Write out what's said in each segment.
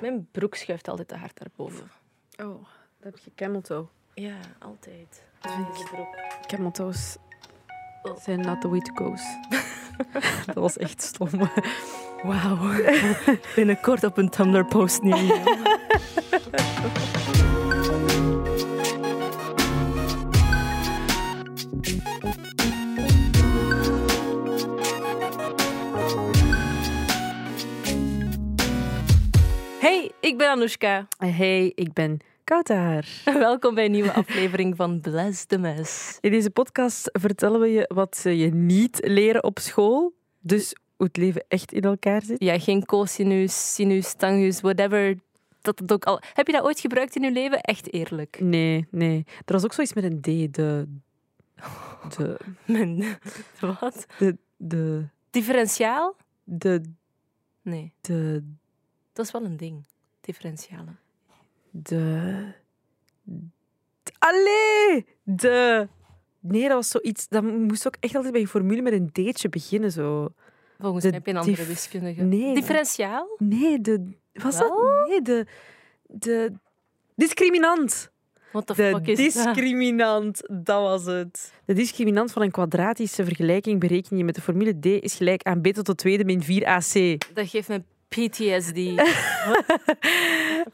Mijn broek schuift altijd te hard daarboven. Oh, dat heb je camel toe. Ja, altijd. Deze broek. Camel toes Oh. zijn not the way to go's. dat was echt stom. Wauw. Binnenkort op een Tumblr post neer ik ben Anoushka. Hey, ik ben Kautar. Welkom bij een nieuwe aflevering van Bless the Mess. In deze podcast vertellen we je wat ze je niet leren op school. Dus hoe het leven echt in elkaar zit. Ja, geen cosinus, sinus, tangus, whatever. Dat het ook al... Heb je dat ooit gebruikt in je leven? Echt eerlijk. Nee, nee. Er was ook zoiets met een D. De... De... Men. Wat? De... De... Differentiaal? De... Nee, De... dat is wel een ding. Differentialen. De... Allee! De... Nee, dat was zoiets... Dat moest ook echt altijd bij een formule met een D'tje beginnen, zo. Volgens mij heb je een andere wiskundige. Nee. Differentiaal? Nee, de... Was Wel? dat? Nee, de... De... Discriminant. What the De fuck is dat? discriminant, dat was het. De discriminant van een kwadratische vergelijking bereken je met de formule D is gelijk aan b tot de tweede min 4ac. Dat geeft me PTSD.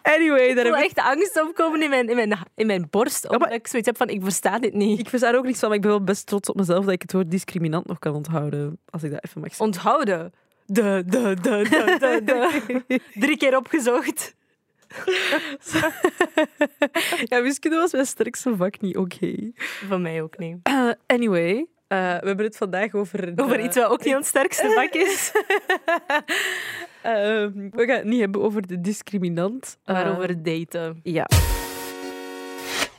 Anyway, Ik daar voel heb ik... echt angst opkomen in mijn, in mijn, in mijn borst. Omdat maar- ik zoiets heb van, ik versta dit niet. Ik versta er ook niks van, maar ik ben wel best trots op mezelf dat ik het woord discriminant nog kan onthouden. Als ik dat even mag zeggen. Onthouden. De, de, de, de, de, de. Drie keer opgezocht. ja, wiskunde was mijn sterkste vak niet oké. Van mij ook niet. Eh, anyway, eh, we hebben het vandaag over... de- Over iets wat ook niet ons sterkste vak is. Eh, we gaan het niet hebben over de discriminant. Maar Eh, over daten. Ja.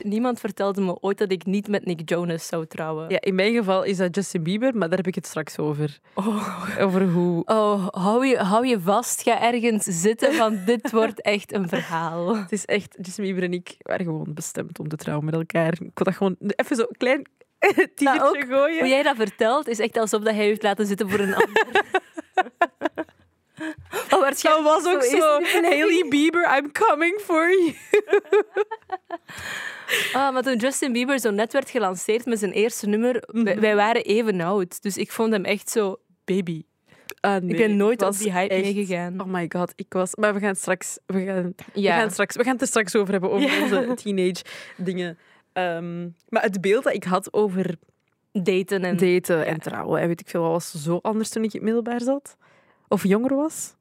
Niemand vertelde me ooit dat ik niet met Nick Jonas zou trouwen. ja, in mijn geval is dat Justin Bieber, maar daar heb ik het straks over. Oh. Over hoe... Oh, hou je, hou je vast. Ga ergens zitten, want dit wordt echt een verhaal. Het is echt, Justin Bieber en ik waren gewoon bestemd om te trouwen met elkaar. Ik wil dat gewoon even zo klein tienertje ook, gooien. Hoe jij dat vertelt, is echt alsof dat hij heeft laten zitten voor een ander. Oh, Dat was ook zo. Hailey Bieber, I'm coming for you. Ah, maar toen Justin Bieber zo net werd gelanceerd met zijn eerste nummer, Mhm. wij, wij waren even oud. Dus ik vond hem echt zo baby. Ah, nee, ik ben nooit was die hype meegegaan. Oh my god, ik was... Maar we gaan straks... We gaan, we gaan, straks, we gaan het er straks over hebben, over Ja. onze teenage dingen. Ehm, maar het beeld dat ik had over daten en... daten en trouwen en weet ik veel, wat was zo anders toen ik in het middelbaar zat. Of jonger was.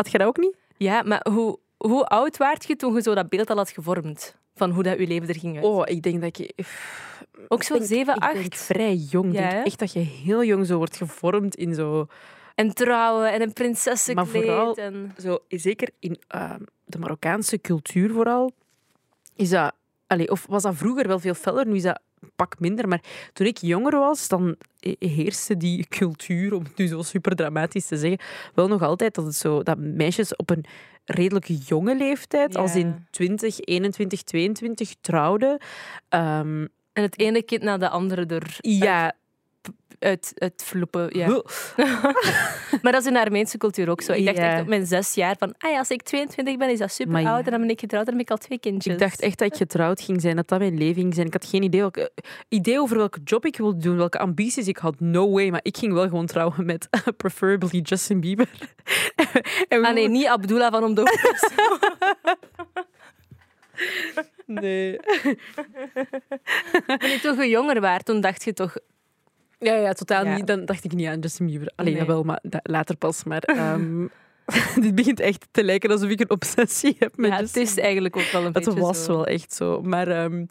Had je dat ook niet? Ja, maar hoe, hoe oud waart je toen je zo dat beeld al had gevormd? Van hoe dat je leven er ging uit? Oh, ik denk dat je... Ook zo ik denk- 7, Ik 8. denk vrij jong. Ja, denk echt dat je heel jong zo wordt gevormd in zo... En trouwen en een prinsessenkleed. Maar vooral- En... zo zeker in ehm, de Marokkaanse cultuur vooral, is dat... Allee, of was dat vroeger wel veel feller, nu is dat pak minder. Maar toen ik jonger was, dan he- heerste die cultuur, om het nu zo super dramatisch te zeggen, wel nog altijd dat, het zo, dat meisjes op een redelijk jonge leeftijd, als in 20, 21, 22, trouwden. Ehm, En het ene kind na de andere er ja, uit, uit vloepen. Ja. Maar dat is in de Armeense cultuur ook zo. Ik dacht Ja. echt op mijn zes jaar van, ah ja, als ik 22 ben, is dat super Maar ja. oud. En dan ben ik getrouwd en dan heb ik al twee kindjes. Ik dacht echt dat ik getrouwd ging zijn, dat dat mijn leven ging zijn. Ik had geen idee, welke, idee over welke job ik wilde doen, welke ambities ik had. No way, maar ik ging wel gewoon trouwen met preferably Justin Bieber. en Ah nee, niet Abdullah van Omdoog. nee. Toen je toch jonger was, toen dacht je toch... Ja, ja, totaal Ja. niet. Dan dacht ik niet aan Justin Bieber. Alleen Nee. jawel, maar later pas. Maar ehm, dit begint echt te lijken alsof ik een obsessie heb met Ja, het Justin is eigenlijk ook wel een Het beetje was zo. wel echt zo. Maar ehm,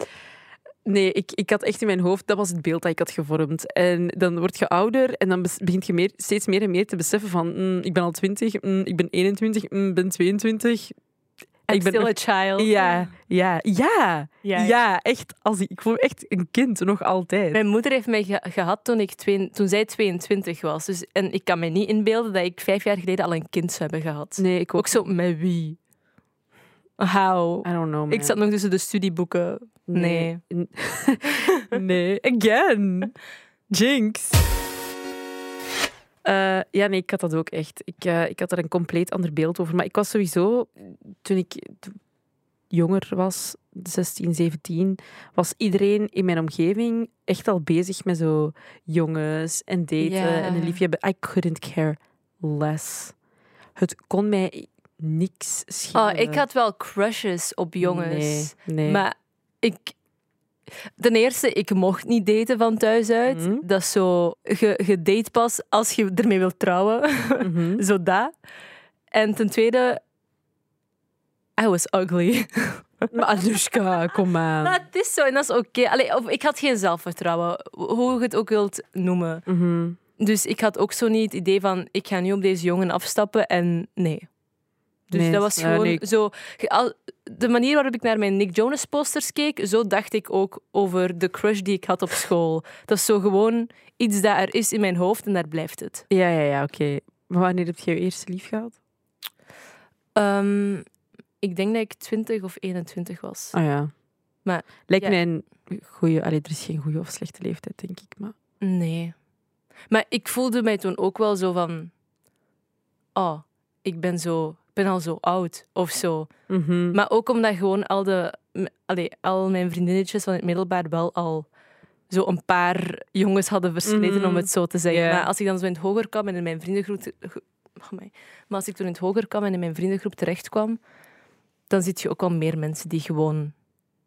nee, ik, ik had echt in mijn hoofd, dat was het beeld dat ik had gevormd. En dan word je ouder en dan begint je meer, steeds meer en meer te beseffen van mm, ik ben al 20, mm, ik ben 21, mm, ik ben 22. I'm ik ben still nog- a child. Ja, ja, ja, Ja. ja, echt. Als ik, ik voel me echt een kind, nog altijd. Mijn moeder heeft mij ge- gehad toen, ik twee, toen zij 22 was. Dus, en ik kan me niet inbeelden dat ik vijf jaar geleden al een kind zou hebben gehad. Nee, ik ook. Ook zo, met wie? How? I don't know, man. Ik zat nog tussen de studieboeken. Nee. nee, again. Jinx. Eh, ja, nee, ik had dat ook echt. Ik, eh, ik had er een compleet ander beeld over. Maar ik was sowieso, toen ik jonger was, 16, 17, was iedereen in mijn omgeving echt al bezig met zo jongens en daten en een liefje hebben. I couldn't care less. Het kon mij niks schelen. Oh, ik had wel crushes op jongens. Nee, nee. Maar ik... Ten eerste, ik mocht niet daten van thuis uit. Mhm. Dat is zo... Je, je date pas als je ermee wilt trouwen. Mhm. zo dat. En ten tweede... I was ugly. Maar Anushka, kom aan. Maar het is zo en dat is oké. Of Ik had geen zelfvertrouwen, hoe je het ook wilt noemen. Mhm. Dus ik had ook zo niet het idee van, ik ga nu op deze jongen afstappen en nee. Dus Nee, dat was ja, gewoon nee. zo... De manier waarop ik naar mijn Nick Jonas posters keek, zo dacht ik ook over de crush die ik had op school. Dat is zo gewoon iets dat er is in mijn hoofd en daar blijft het. Ja, ja, ja, oké. Maar wanneer heb je je eerste lief gehad? Ehm, ik denk dat ik 20 of 21 was. Oh ja. Maar, Lijkt ja. mij een goede... Allee, er is geen goede of slechte leeftijd, denk ik. Maar... Nee. Maar ik voelde mij toen ook wel zo van... Oh, ik ben, zo, ben al zo oud of zo. Mhm. Maar ook omdat gewoon al, de, allee, al mijn vriendinnetjes van het middelbaar wel al zo een paar jongens hadden versleten, Mhm. om het zo te zeggen. Maar als ik dan zo in het hoger kwam en in mijn vriendengroep... Amai. Maar als ik toen in het hoger kwam en in mijn vriendengroep terecht kwam, dan zit je ook wel meer mensen die gewoon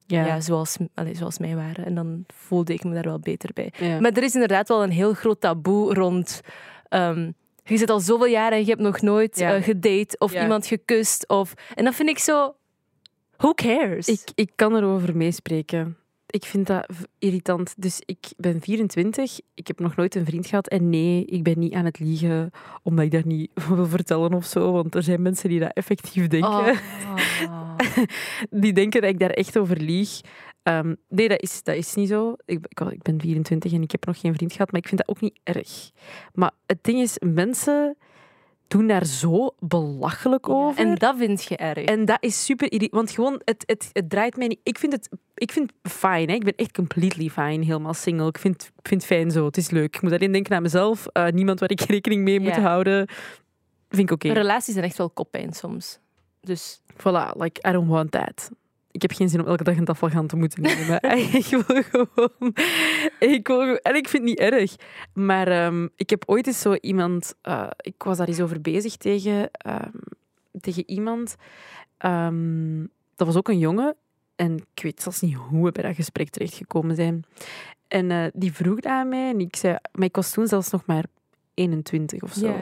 ja. ja. zoals, allee, zoals mij waren. En dan voelde ik me daar wel beter bij. Maar er is inderdaad wel een heel groot taboe rond. ehm, je zit al zoveel jaar en je hebt nog nooit Ja. eh, gedate of Ja. iemand gekust. Of... En dat vind ik zo. Who cares? Ik, ik kan erover meespreken. Ik vind dat irritant. Dus ik ben 24. Ik heb nog nooit een vriend gehad. En nee, ik ben niet aan het liegen omdat ik daar niet wil vertellen of zo. Want er zijn mensen die dat effectief denken. Oh. Die denken dat ik daar echt over lieg. Ehm, nee, dat is, dat is niet zo. Ik, ik, ik ben 24 en ik heb nog geen vriend gehad. Maar ik vind dat ook niet erg. Maar het ding is, mensen doen daar zo belachelijk over. En dat vind je erg. En dat is super irritant. Want gewoon, het, het, het draait mij niet. Ik vind het ik vind fijn. Hè. Ik ben echt completely fine, helemaal single. Ik vind, vind het fijn zo. Het is leuk. Ik moet alleen denken aan mezelf. Eh, niemand waar ik rekening mee moet houden. Vind ik oké. Relaties zijn echt wel koppijn soms. Dus Voilà, like, I don't want that. Ik heb geen zin om elke dag een tafel te moeten nemen. ik wil gewoon... Ik wil, en ik vind het niet erg. Maar ehm, ik heb ooit eens zo iemand... eh, ik was daar eens over bezig tegen, ehm, tegen iemand. Ehm, dat was ook een jongen. En ik weet zelfs niet hoe we bij dat gesprek terechtgekomen zijn. En eh, die vroeg aan mij. En ik zei... Maar ik was toen zelfs nog maar 21 of zo.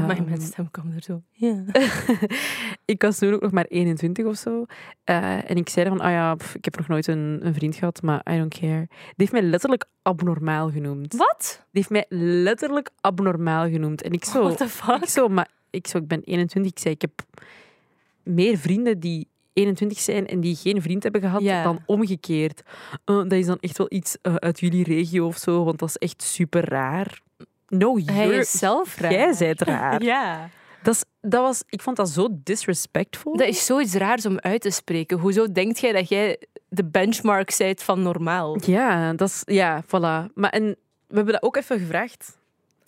Ja. Maar mijn stem kwam er zo. Ja. ik was toen ook nog maar 21 of zo. Eh, en ik zei dan van, ah ja, pff, ik heb nog nooit een, een vriend gehad, maar I don't care. Die heeft mij letterlijk abnormaal genoemd. Wat? Die heeft mij letterlijk abnormaal genoemd. En ik zo, What the fuck? ik zo, maar ik zo, ik ben 21. Ik zei, ik heb meer vrienden die 21 zijn en die geen vriend hebben gehad Ja. dan omgekeerd. Eh, dat is dan echt wel iets eh, uit jullie regio of zo, want dat is echt super raar. No, Hij is zelf raar. Jij bent raar. Ja. Dat, is, dat was, ik vond dat zo disrespectful. Dat is zoiets raars om uit te spreken. Hoezo denkt jij dat jij de benchmark bent van normaal? Ja, dat is, ja, voilà. Maar en we hebben dat ook even gevraagd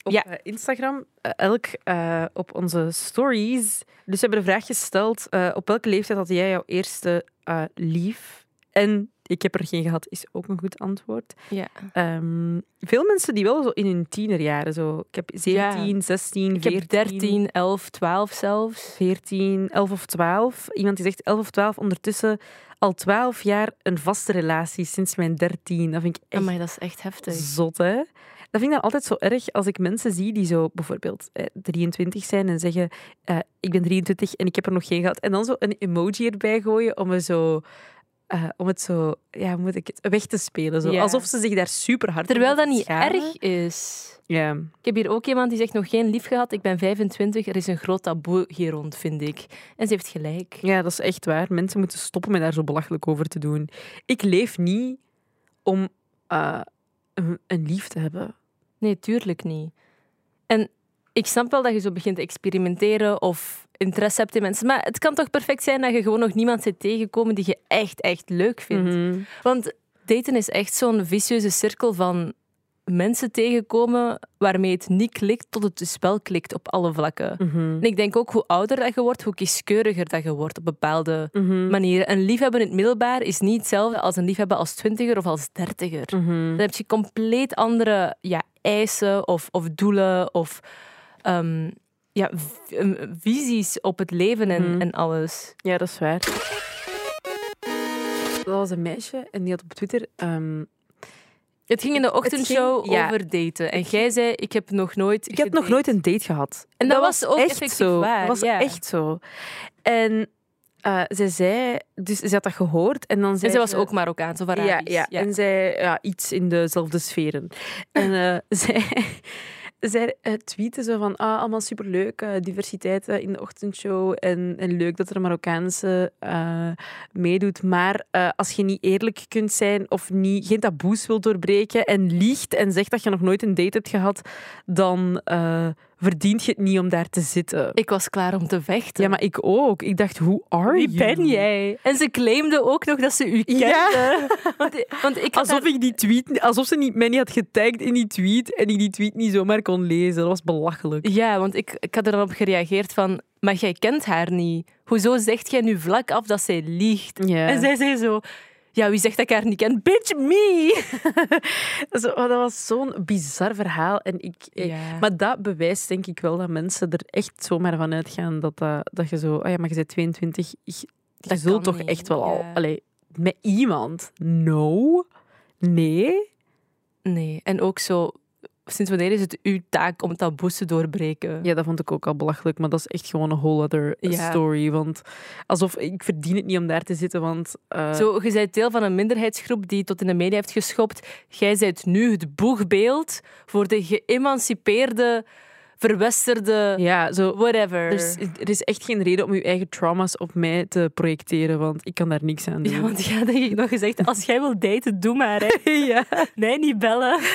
op Ja. eh, Instagram. Eh, elk eh, op onze stories. Dus we hebben de vraag gesteld: op welke leeftijd had jij jouw eerste eh, lief? En ik heb er geen gehad, is ook een goed antwoord. Ja. Ehm, veel mensen die wel zo in hun tienerjaren, zo. Ik heb 17, 16, Ik 14, heb 13, 11, 12 zelfs. 14, 11 of 12. Iemand die zegt 11 of 12, ondertussen al 12 jaar een vaste relatie sinds mijn 13. Dat vind ik echt Maar dat is echt heftig. zot, hè? Dat vind ik dan altijd zo erg als ik mensen zie die zo bijvoorbeeld eh, 23 zijn en zeggen: eh, Ik ben 23 en ik heb er nog geen gehad. En dan zo een emoji erbij gooien om, me zo, eh, om het zo, ja, moet ik het, weg te spelen. Zo. Ja. Alsof ze zich daar super hard Terwijl dat niet schamen. erg is. Ja. Ik heb hier ook iemand die zegt nog geen lief gehad. Ik ben 25. Er is een groot taboe hier rond, vind ik. En ze heeft gelijk. ja, dat is echt waar. Mensen moeten stoppen met daar zo belachelijk over te doen. Ik leef niet om eh, een, een lief te hebben. Nee, tuurlijk niet. En ik snap wel dat je zo begint te experimenteren of interesse hebt in mensen. Maar het kan toch perfect zijn dat je gewoon nog niemand zit tegenkomen die je echt, echt leuk vindt. Mhm. Want daten is echt zo'n vicieuze cirkel van mensen tegenkomen waarmee het niet klikt, tot het dus wel klikt op alle vlakken. Mhm. En ik denk ook hoe ouder dat je wordt, hoe kieskeuriger dat je wordt op bepaalde Mhm. manieren. Een liefhebben in het middelbaar is niet hetzelfde als een liefhebben als twintiger of als dertiger. Dan heb je compleet andere ja, eisen of, of doelen of ehm, ja, v- eh, visies op het leven en, Mhm. en alles. Ja, dat is waar. Dat was een meisje en die had op Twitter... ehm, Het ging in de ochtendshow ging- ja. over daten. En jij zei, ik heb nog nooit ik heb nog nooit een date gehad. En dat was ook echt zo. waar, Dat was ja. echt zo. En eh zij zei... Dus ze had dat gehoord en dan zei En zij was ze- ook Marokkaans of Ja, Arabisch. ja. en zij ja, iets in dezelfde sferen. En eh, zij, zij eh, tweette zo van, ah, allemaal superleuk, eh, diversiteit eh, in de ochtendshow en, en leuk dat er Marokkaanse meedoet. Maar als je niet eerlijk kunt zijn of niet, geen taboes wilt doorbreken en liegt en zegt dat je nog nooit een date hebt gehad, dan verdient je het niet om daar te zitten. Ik was klaar om te vechten. ja, maar ik ook. Ik dacht, hoe are Wie you? ben jij? En ze claimde ook nog dat ze u kende. Ja. Want, want ik Alsof, ik die tweet, alsof ze niet, mij niet had getagd in die tweet en ik die tweet niet zomaar kon lezen. Dat was belachelijk. Ja, want ik, ik had er dan op gereageerd van... Maar jij kent haar niet. Hoezo zegt jij nu vlak af dat zij liegt? Ja. En zij zei zo... Ja, wie zegt dat ik haar niet ken? Bitch, me! Zo, oh, dat was zo'n bizar verhaal. En ik, ik- Ja. Maar dat bewijst denk ik wel dat mensen er echt zomaar van uitgaan dat, dat, dat je zo... Oh ja, maar je bent 22. Je, je Dat zult toch niet, echt wel al... ja. Allee, met iemand? No? Nee? Nee, en ook zo... Sinds wanneer is het uw taak om taboes te doorbreken? Ja, dat vond ik ook al belachelijk. Maar dat is echt gewoon een whole other Ja. story. Want alsof... Ik verdien het niet om daar te zitten, want... eh, Zo, je bent deel van een minderheidsgroep die tot in de media heeft geschopt. Jij bent nu het boegbeeld voor de geëmancipeerde, verwesterde... Ja, zo... Whatever. Er is, er is echt geen reden om je eigen trauma's op mij te projecteren, want ik kan daar niks aan doen. Ja, want ja, denk ik nog gezegd, als jij wil daten, doe maar. Hè. ja. Nee, niet bellen.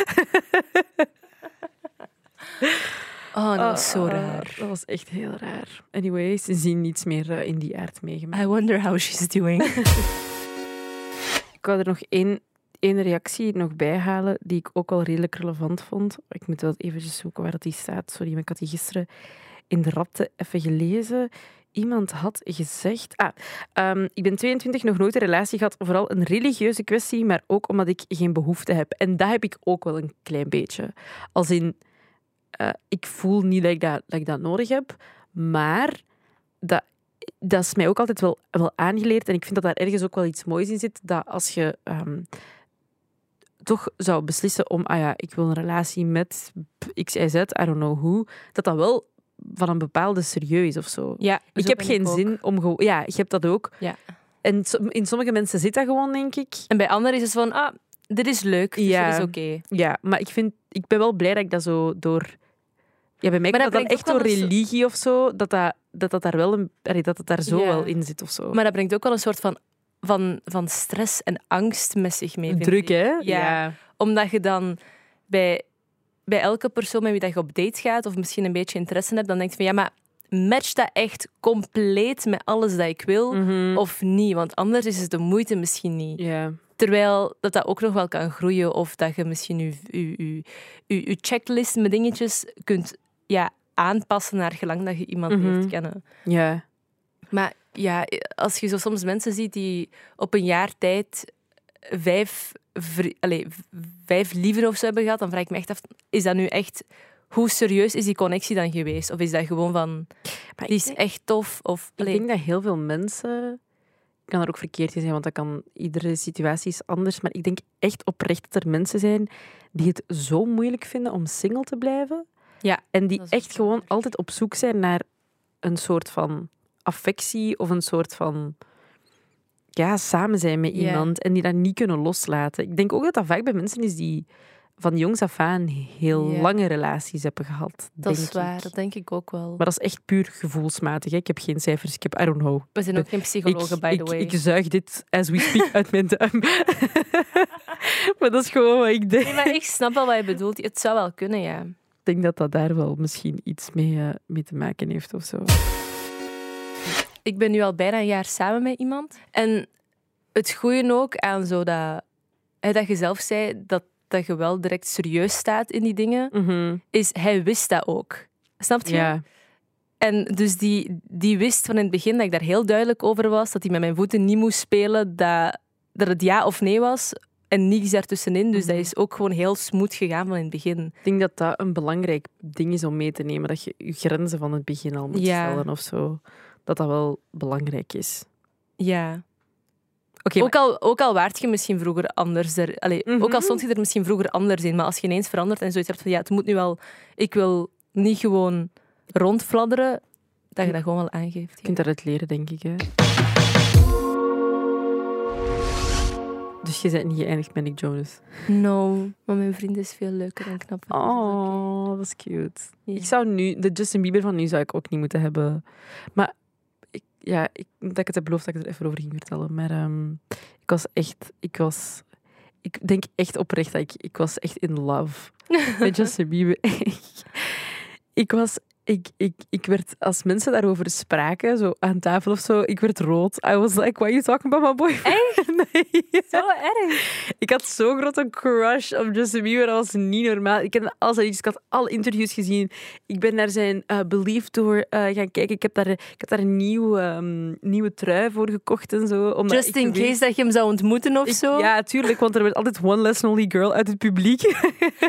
Oh, dat was zo Ah, raar. Dat was echt heel raar. Anyway, sindsdien niets meer eh, in die aard meegemaakt. I wonder how she's doing. Ik wou er nog één, één reactie nog bij halen die ik ook wel redelijk relevant vond. Ik moet wel eventjes zoeken waar dat die staat. Sorry, maar ik had die gisteren in de rapte even gelezen. Iemand had gezegd... Ah, ehm, ik ben 22, nog nooit een relatie gehad. Vooral een religieuze kwestie, maar ook omdat ik geen behoefte heb. En dat heb ik ook wel een klein beetje. Als in... eh, ik voel niet dat ik dat, dat ik dat nodig heb, maar dat, dat is mij ook altijd wel, wel aangeleerd. En ik vind dat daar ergens ook wel iets moois in zit. Dat als je ehm, toch zou beslissen om, ah ja, ik wil een relatie met X, Y, Z, I don't know who, dat dat wel van een bepaalde serieus is of zo. Ja, ik zo heb geen zin om gewoon... Ja, je hebt dat ook. Ja. En in sommige mensen zit dat gewoon, denk ik. En bij anderen is het van, ah, dit is leuk, dus Ja. dit is oké. Ja, maar ik, vind, ik ben wel blij dat ik dat zo door... Ja, bij mij Maar dat dat dan echt door religie of zo, dat dat, dat, dat daar wel een, dat het daar zo Ja. wel in zit of zo. Maar dat brengt ook wel een soort van, van, van stress en angst met zich mee. Druk, ik. hè? Ja. Omdat je dan bij, bij elke persoon met wie dat je op date gaat, of misschien een beetje interesse hebt, dan denk je van, ja, maar matcht dat echt compleet met alles dat ik wil? Mhm. Of niet, want anders is het de moeite misschien niet. Ja. Terwijl dat, dat ook nog wel kan groeien, of dat je misschien je, je, je, je, je checklist met dingetjes kunt ja, aanpassen naar gelang dat je iemand leert kennen. Ja. Maar ja, als je zo soms mensen ziet die op een jaar tijd vijf, allee, vijf lieven of zo hebben gehad, dan vraag ik me echt af, is dat nu echt... Hoe serieus is die connectie dan geweest? Of is dat gewoon van, Maar die is denk, echt tof? Of, ik denk dat heel veel mensen... Ik kan er ook verkeerd in zijn, want dat kan, iedere situatie is anders. Maar ik denk echt oprecht dat er mensen zijn die het zo moeilijk vinden om single te blijven. Ja, En die echt gewoon altijd op zoek zijn naar een soort van affectie of een soort van ja, samen zijn met iemand en die dat niet kunnen loslaten. Ik denk ook dat dat vaak bij mensen is die van jongs af aan heel lange relaties hebben gehad. dat is waar. ik. Dat denk ik ook wel. Maar dat is echt puur gevoelsmatig. Hè. Ik heb geen cijfers. Ik heb, I don't know. We zijn ook geen psychologen, ik, by ik, the way. ik zuig dit as we speak uit mijn duim. maar dat is gewoon wat ik denk. Nee, maar ik snap wel wat je bedoelt. Het zou wel kunnen, ja. Denk dat dat daar wel misschien iets mee, eh, mee te maken heeft of zo. Ik ben nu al bijna een jaar samen met iemand. En het goeie ook aan zo dat, hè, dat je zelf zei, dat dat je wel direct serieus staat in die dingen, Mhm. is hij wist dat ook. Snap je? Ja. En dus die, die wist van in het begin dat ik daar heel duidelijk over was, dat hij met mijn voeten niet moest spelen, dat, dat het ja of nee was en niets daartussenin. Dus Mhm. dat is ook gewoon heel smooth gegaan van in het begin. Ik denk dat dat een belangrijk ding is om mee te nemen. Dat je je grenzen van het begin al moet Ja. stellen of zo. Dat dat wel belangrijk is. Ja. Oké, Ook al, ook al waart je misschien vroeger anders er, allee, Mhm. ook al stond je er misschien vroeger anders in, maar als je ineens verandert en zoiets hebt van ja, het moet nu wel, ik wil niet gewoon rondfladderen, dat je dat gewoon wel aangeeft. je kunt daaruit leren, denk ik. Hè. Dus je bent niet geëindigd met Nick Jonas. No, maar mijn vriend is veel leuker en knapper. dus Oh, dat is cute. Ik zou nu, de Justin Bieber van nu zou ik ook niet moeten hebben. Maar ik, ja, ik, dat ik het heb beloofd dat ik er even over ging vertellen. Maar ehm, ik was echt, ik was, ik denk echt oprecht dat ik, ik was echt in love met Justin Bieber. ik was, ik, ik, ik werd, als mensen daarover spraken, zo aan tafel of zo, ik werd rood. I was like, why are you talking about my boyfriend? Nee. Zo erg. Ik had zo'n grote crush op Justin Bieber. Dat was niet normaal. Ik kende al zijn liedjes. Ik had alle interviews gezien. Ik ben naar zijn eh Believe Tour eh, gaan kijken. Ik heb daar, ik heb daar een nieuwe, ehm, nieuwe trui voor gekocht en zo. Omdat Just in weet- case dat je hem zou ontmoeten of Ik- zo. Ja, tuurlijk. Want er werd altijd one less lonely girl uit het publiek.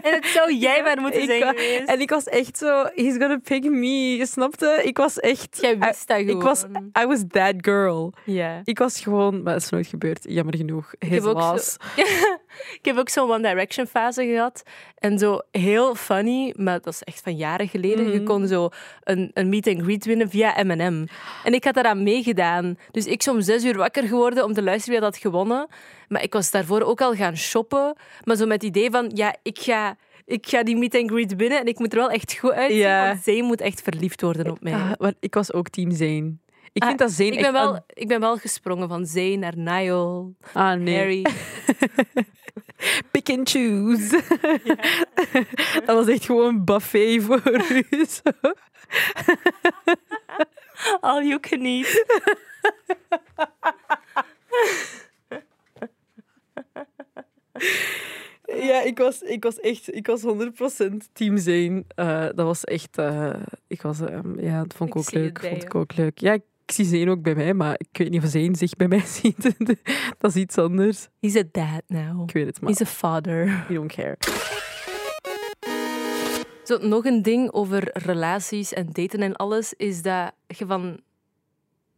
En het zou jij maar moeten Ik zijn geweest. En ik was echt zo... He's gonna pick me. Je snapte? Ik was echt... Jij wist dat gewoon. Ik was, I was that girl. Ja. Ik was gewoon... Maar dat is nooit gebeurd. Jammer genoeg. zo- loss. Ik heb ook zo'n One Direction fase gehad. En zo heel funny, maar dat is echt van jaren geleden. Je Mhm. kon zo een, een meet and greet winnen via M&M. En ik had daaraan meegedaan. Dus ik om zes uur wakker geworden om te luisteren wie dat had gewonnen. Maar ik was daarvoor ook al gaan shoppen. Maar zo met het idee van, ja, ik ga... Ik ga die meet and greet binnen en ik moet er wel echt goed uitzien, Ja. want zij moet echt verliefd worden op mij. Ah, maar ik was ook team Zane. Ik Ah, vind dat Zane ik, ben wel, ik ben wel gesprongen van Zayn naar Niall, Ah, nee. Harry. Pick and choose. dat was echt gewoon een buffet voor u. zo. All you can eat. Ja, ik was, ik was echt... Ik was 100% team Zane. Eh, dat was echt... eh, ik was... ehm, ja, dat vond ik, Ik ook leuk. Vond ik ook leuk. Ja, ik zie Zane ook bij mij, maar ik weet niet of Zane zich bij mij ziet. dat is iets anders. He's a dad now. Ik weet het, maar He's a father. we don't care. Zo, nog een ding over relaties en daten en alles, is dat je van...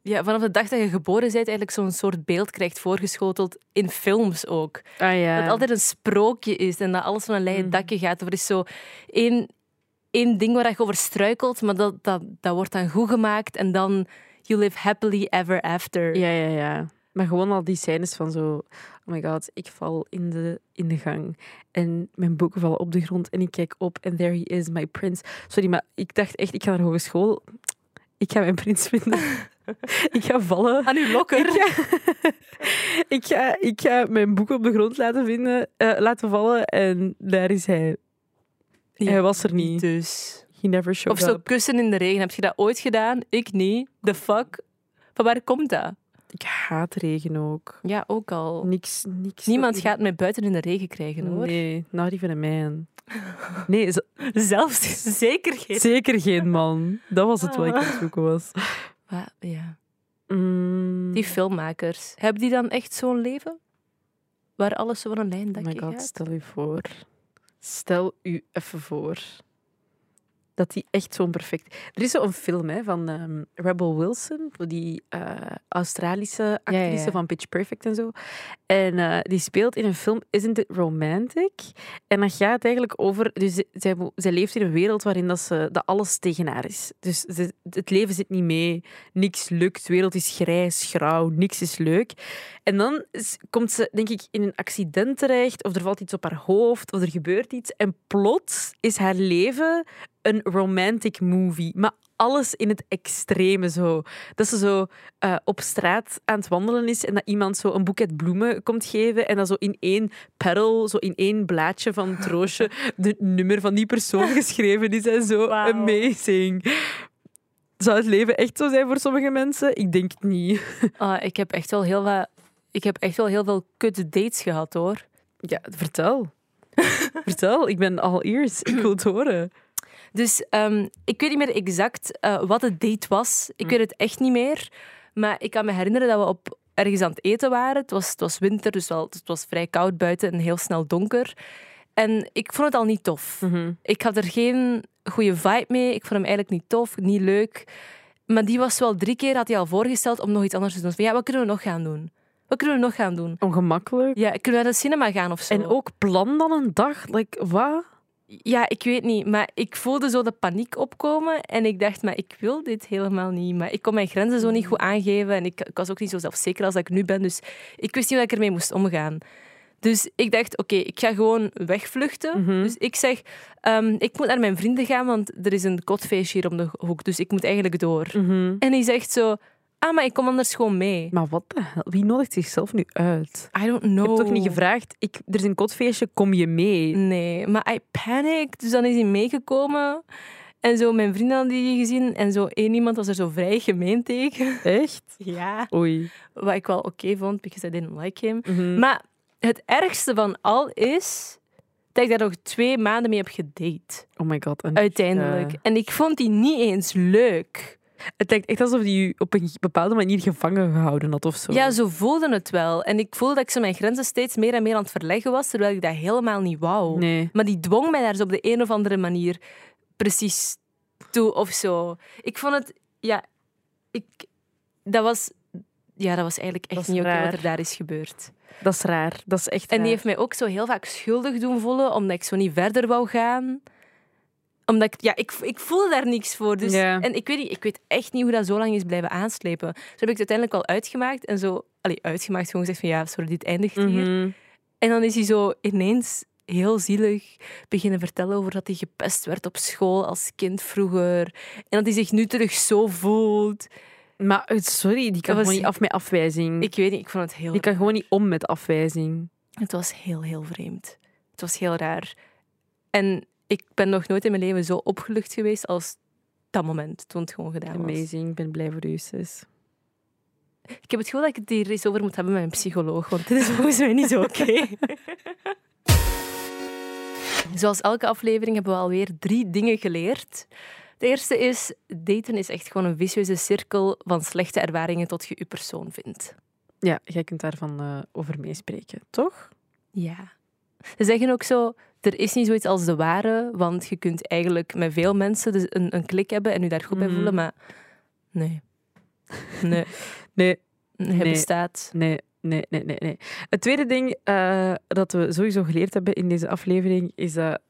Ja, vanaf de dag dat je geboren bent, eigenlijk zo'n soort beeld krijgt voorgeschoteld in films ook. Ah ja. Dat het altijd een sprookje is en dat alles van een leien Mhm. dakje gaat. Er is zo één, één ding waar je over struikelt, maar dat, dat, dat wordt dan goed gemaakt en dan you live happily ever after. Ja, ja, ja. Maar gewoon al die scènes van zo... Oh my god, ik val in de, in de gang. En mijn boeken vallen op de grond. En ik kijk op en there he is, my prince. Sorry, maar ik dacht echt, ik ga naar hogeschool. Ik ga mijn prins vinden. ik ga vallen. Aan uw lokker. Ik ga, ik, ga, ik ga mijn boeken op de grond laten, vinden, eh, laten vallen. En daar is hij. Hij was er niet. Dus. He never showed Of zo up. kussen in de regen. Heb je dat ooit gedaan? Ik niet. The fuck? Van waar komt dat? Ik haat regen ook. Ja, ook al. Niks, niks. Niemand gaat mij buiten in de regen krijgen, hoor. Nee, not even a man. Nee, Zelfs zeker geen. zeker geen man. Dat was het wat ik aan het zoeken was. Ah, ja. Mm. Die filmmakers, hebben die dan echt zo'n leven? Waar alles zo van een lijn Oh my god, gaat? stel u voor. Stel u even voor. Dat die echt zo'n perfect... Er is zo'n film hè, van ehm, Rebel Wilson, die eh, Australische actrice ja, ja. van Pitch Perfect en zo. En eh, die speelt in een film Isn't It Romantic? En dat gaat eigenlijk over... Dus zij, zij leeft in een wereld waarin dat, ze, dat alles tegen haar is. Dus ze- het leven zit niet mee, niks lukt, de wereld is grijs, grauw, niks is leuk. En dan is- komt ze, denk ik, in een accident terecht, of er valt iets op haar hoofd, of er gebeurt iets. En plots is haar leven een romantic movie. Maar alles in het extreme zo. Dat ze zo eh, op straat aan het wandelen is en dat iemand zo een boeket bloemen komt geven en dat zo in één petal, zo in één blaadje van het roosje, de nummer van die persoon geschreven is en zo. Amazing. Zou het leven echt zo zijn voor sommige mensen? Ik denk het niet. Ah, ik heb echt wel heel wat... Ik heb echt wel heel veel kut dates gehad, hoor. Ja, vertel. Vertel, ik ben al ears. Ik wil het horen. Dus ehm, ik weet niet meer exact eh, wat het date was. Ik weet het echt niet meer. Maar ik kan me herinneren dat we op, ergens aan het eten waren. Het was, het was winter, dus wel, het was vrij koud buiten en heel snel donker. En ik vond het al niet tof. Mhm. Ik had er geen goede vibe mee. Ik vond hem eigenlijk niet tof, niet leuk. Maar die was wel drie keer, had hij al voorgesteld om nog iets anders te doen. Van, ja, wat kunnen we nog gaan doen? Wat kunnen we nog gaan doen? Ongemakkelijk. Ja, kunnen we naar de cinema gaan of zo? En ook plan dan een dag? Like, wat? Ja, ik weet niet. Maar ik voelde zo de paniek opkomen. En ik dacht, maar ik wil dit helemaal niet. Maar ik kon mijn grenzen zo niet goed aangeven. En ik, ik was ook niet zo zelfzeker als dat ik nu ben. Dus ik wist niet hoe ik ermee moest omgaan. Dus ik dacht, oké, ik ga gewoon wegvluchten. Mhm. Dus ik zeg, ehm, ik moet naar mijn vrienden gaan, want er is een kotfeestje hier om de hoek. Dus ik moet eigenlijk door. Mhm. En hij zegt zo, ah, maar ik kom anders gewoon mee. Maar wat de hel? Wie nodigt zichzelf nu uit? I don't know. hebt toch niet gevraagd, ik, er is een kotfeestje, kom je mee? Nee, maar I panicked. Dus dan is hij meegekomen. En zo, mijn vrienden hadden die gezien. En zo één iemand was er zo vrij gemeen tegen. Echt? Ja. Oei. Wat ik wel oké vond, because I didn't like him. Mhm. Maar het ergste van al is dat ik daar nog twee maanden mee heb gedate. Oh my god. En, Uiteindelijk. Ja. En ik vond die niet eens leuk. Het lijkt echt alsof die je op een bepaalde manier gevangen gehouden had of zo. Ja, zo voelde het wel. En ik voelde dat ik zo mijn grenzen steeds meer en meer aan het verleggen was, terwijl ik dat helemaal niet wou. Nee. Maar die dwong mij daar zo op de een of andere manier precies toe of zo. Ik vond het, ja, ik, dat was, ja, dat was eigenlijk echt niet oké wat er daar is gebeurd. Dat is raar. Dat is echt En die raar. heeft mij ook zo heel vaak schuldig doen voelen, omdat ik zo niet verder wou gaan. Omdat ik, ja, ik, ik voelde daar niks voor. Dus. En ik weet, niet, ik weet echt niet hoe dat zo lang is blijven aanslepen. Zo heb ik het uiteindelijk wel uitgemaakt en zo, allee, uitgemaakt, gewoon gezegd van ja, sorry, dit eindigt hier. Mhm. En dan is hij zo ineens heel zielig beginnen vertellen over dat hij gepest werd op school als kind vroeger. En dat hij zich nu terug zo voelt. Maar eh, sorry, die kan was- gewoon niet af met afwijzing. Ik weet niet, ik vond het heel... Die kan gewoon niet om met afwijzing. Het was heel, heel vreemd. Het was heel raar. En ik ben nog nooit in mijn leven zo opgelucht geweest als dat moment, toen het gewoon gedaan was. Amazing, ik ben blij voor u, sis. Ik heb het gevoel dat ik het hier eens over moet hebben met mijn psycholoog, want dit is volgens mij niet zo oké. Zoals elke aflevering hebben we alweer drie dingen geleerd. De eerste is, daten is echt gewoon een vicieuze cirkel van slechte ervaringen tot je je persoon vindt. Ja, jij kunt daarvan eh, over meespreken, toch? Ja. Ze zeggen ook zo, er is niet zoiets als de ware, want je kunt eigenlijk met veel mensen dus een, een klik hebben en je daar goed bij Mhm. voelen, maar nee. Nee, Nee, hij Nee. bestaat. nee, nee, nee, nee. nee. Het tweede ding eh, dat we sowieso geleerd hebben in deze aflevering is dat...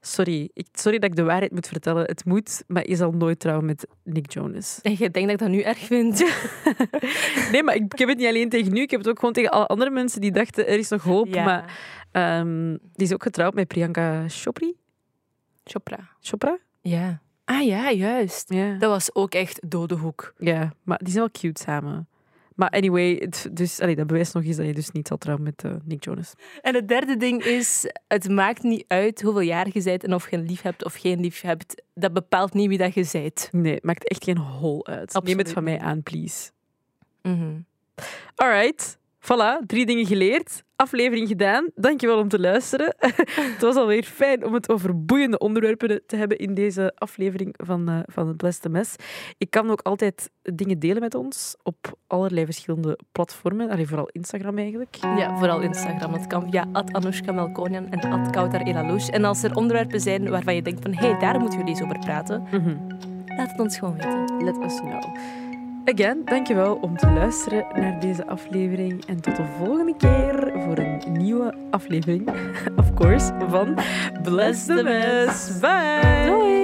Sorry, ik, sorry dat ik de waarheid moet vertellen. Het moet, maar je zal nooit trouwen met Nick Jonas. En je denkt dat ik dat nu erg vind. Nee, maar ik, ik heb het niet alleen tegen u. Ik heb het ook gewoon tegen alle andere mensen die dachten, er is nog hoop. Ja. Maar ehm, die is ook getrouwd met Priyanka Chopri. Chopra. Chopra? Ja. Ah ja, juist. Ja. Dat was ook echt dode hoek. Ja, maar die zijn wel cute samen. Maar anyway, het, dus, allee, dat bewijst nog eens dat je dus niet zal trouwen met eh, Nick Jonas. En het derde ding is, het maakt niet uit hoeveel jaar je bent en of je een lief hebt of geen lief hebt. Dat bepaalt niet wie dat je bent. Nee, het maakt echt geen hol uit. Neem het van mij aan, please. Mhm. Alright, voilà, drie dingen geleerd. Aflevering gedaan. Dankjewel om te luisteren. het was alweer fijn om het over boeiende onderwerpen te hebben in deze aflevering van, eh, van het Bleste Mes. Ik kan ook altijd dingen delen met ons op allerlei verschillende platformen. Allee, vooral Instagram eigenlijk. Ja, vooral Instagram. Dat kan via Anoushka Melkonian en Kautar Elalouche. En als er onderwerpen zijn waarvan je denkt van hé, hey, daar moeten we eens over praten, Mhm. laat het ons gewoon weten. Let us know. Again, dankjewel om te luisteren naar deze aflevering. En tot de volgende keer voor een nieuwe aflevering, of course, van Bless the Mess. Bye! Doei!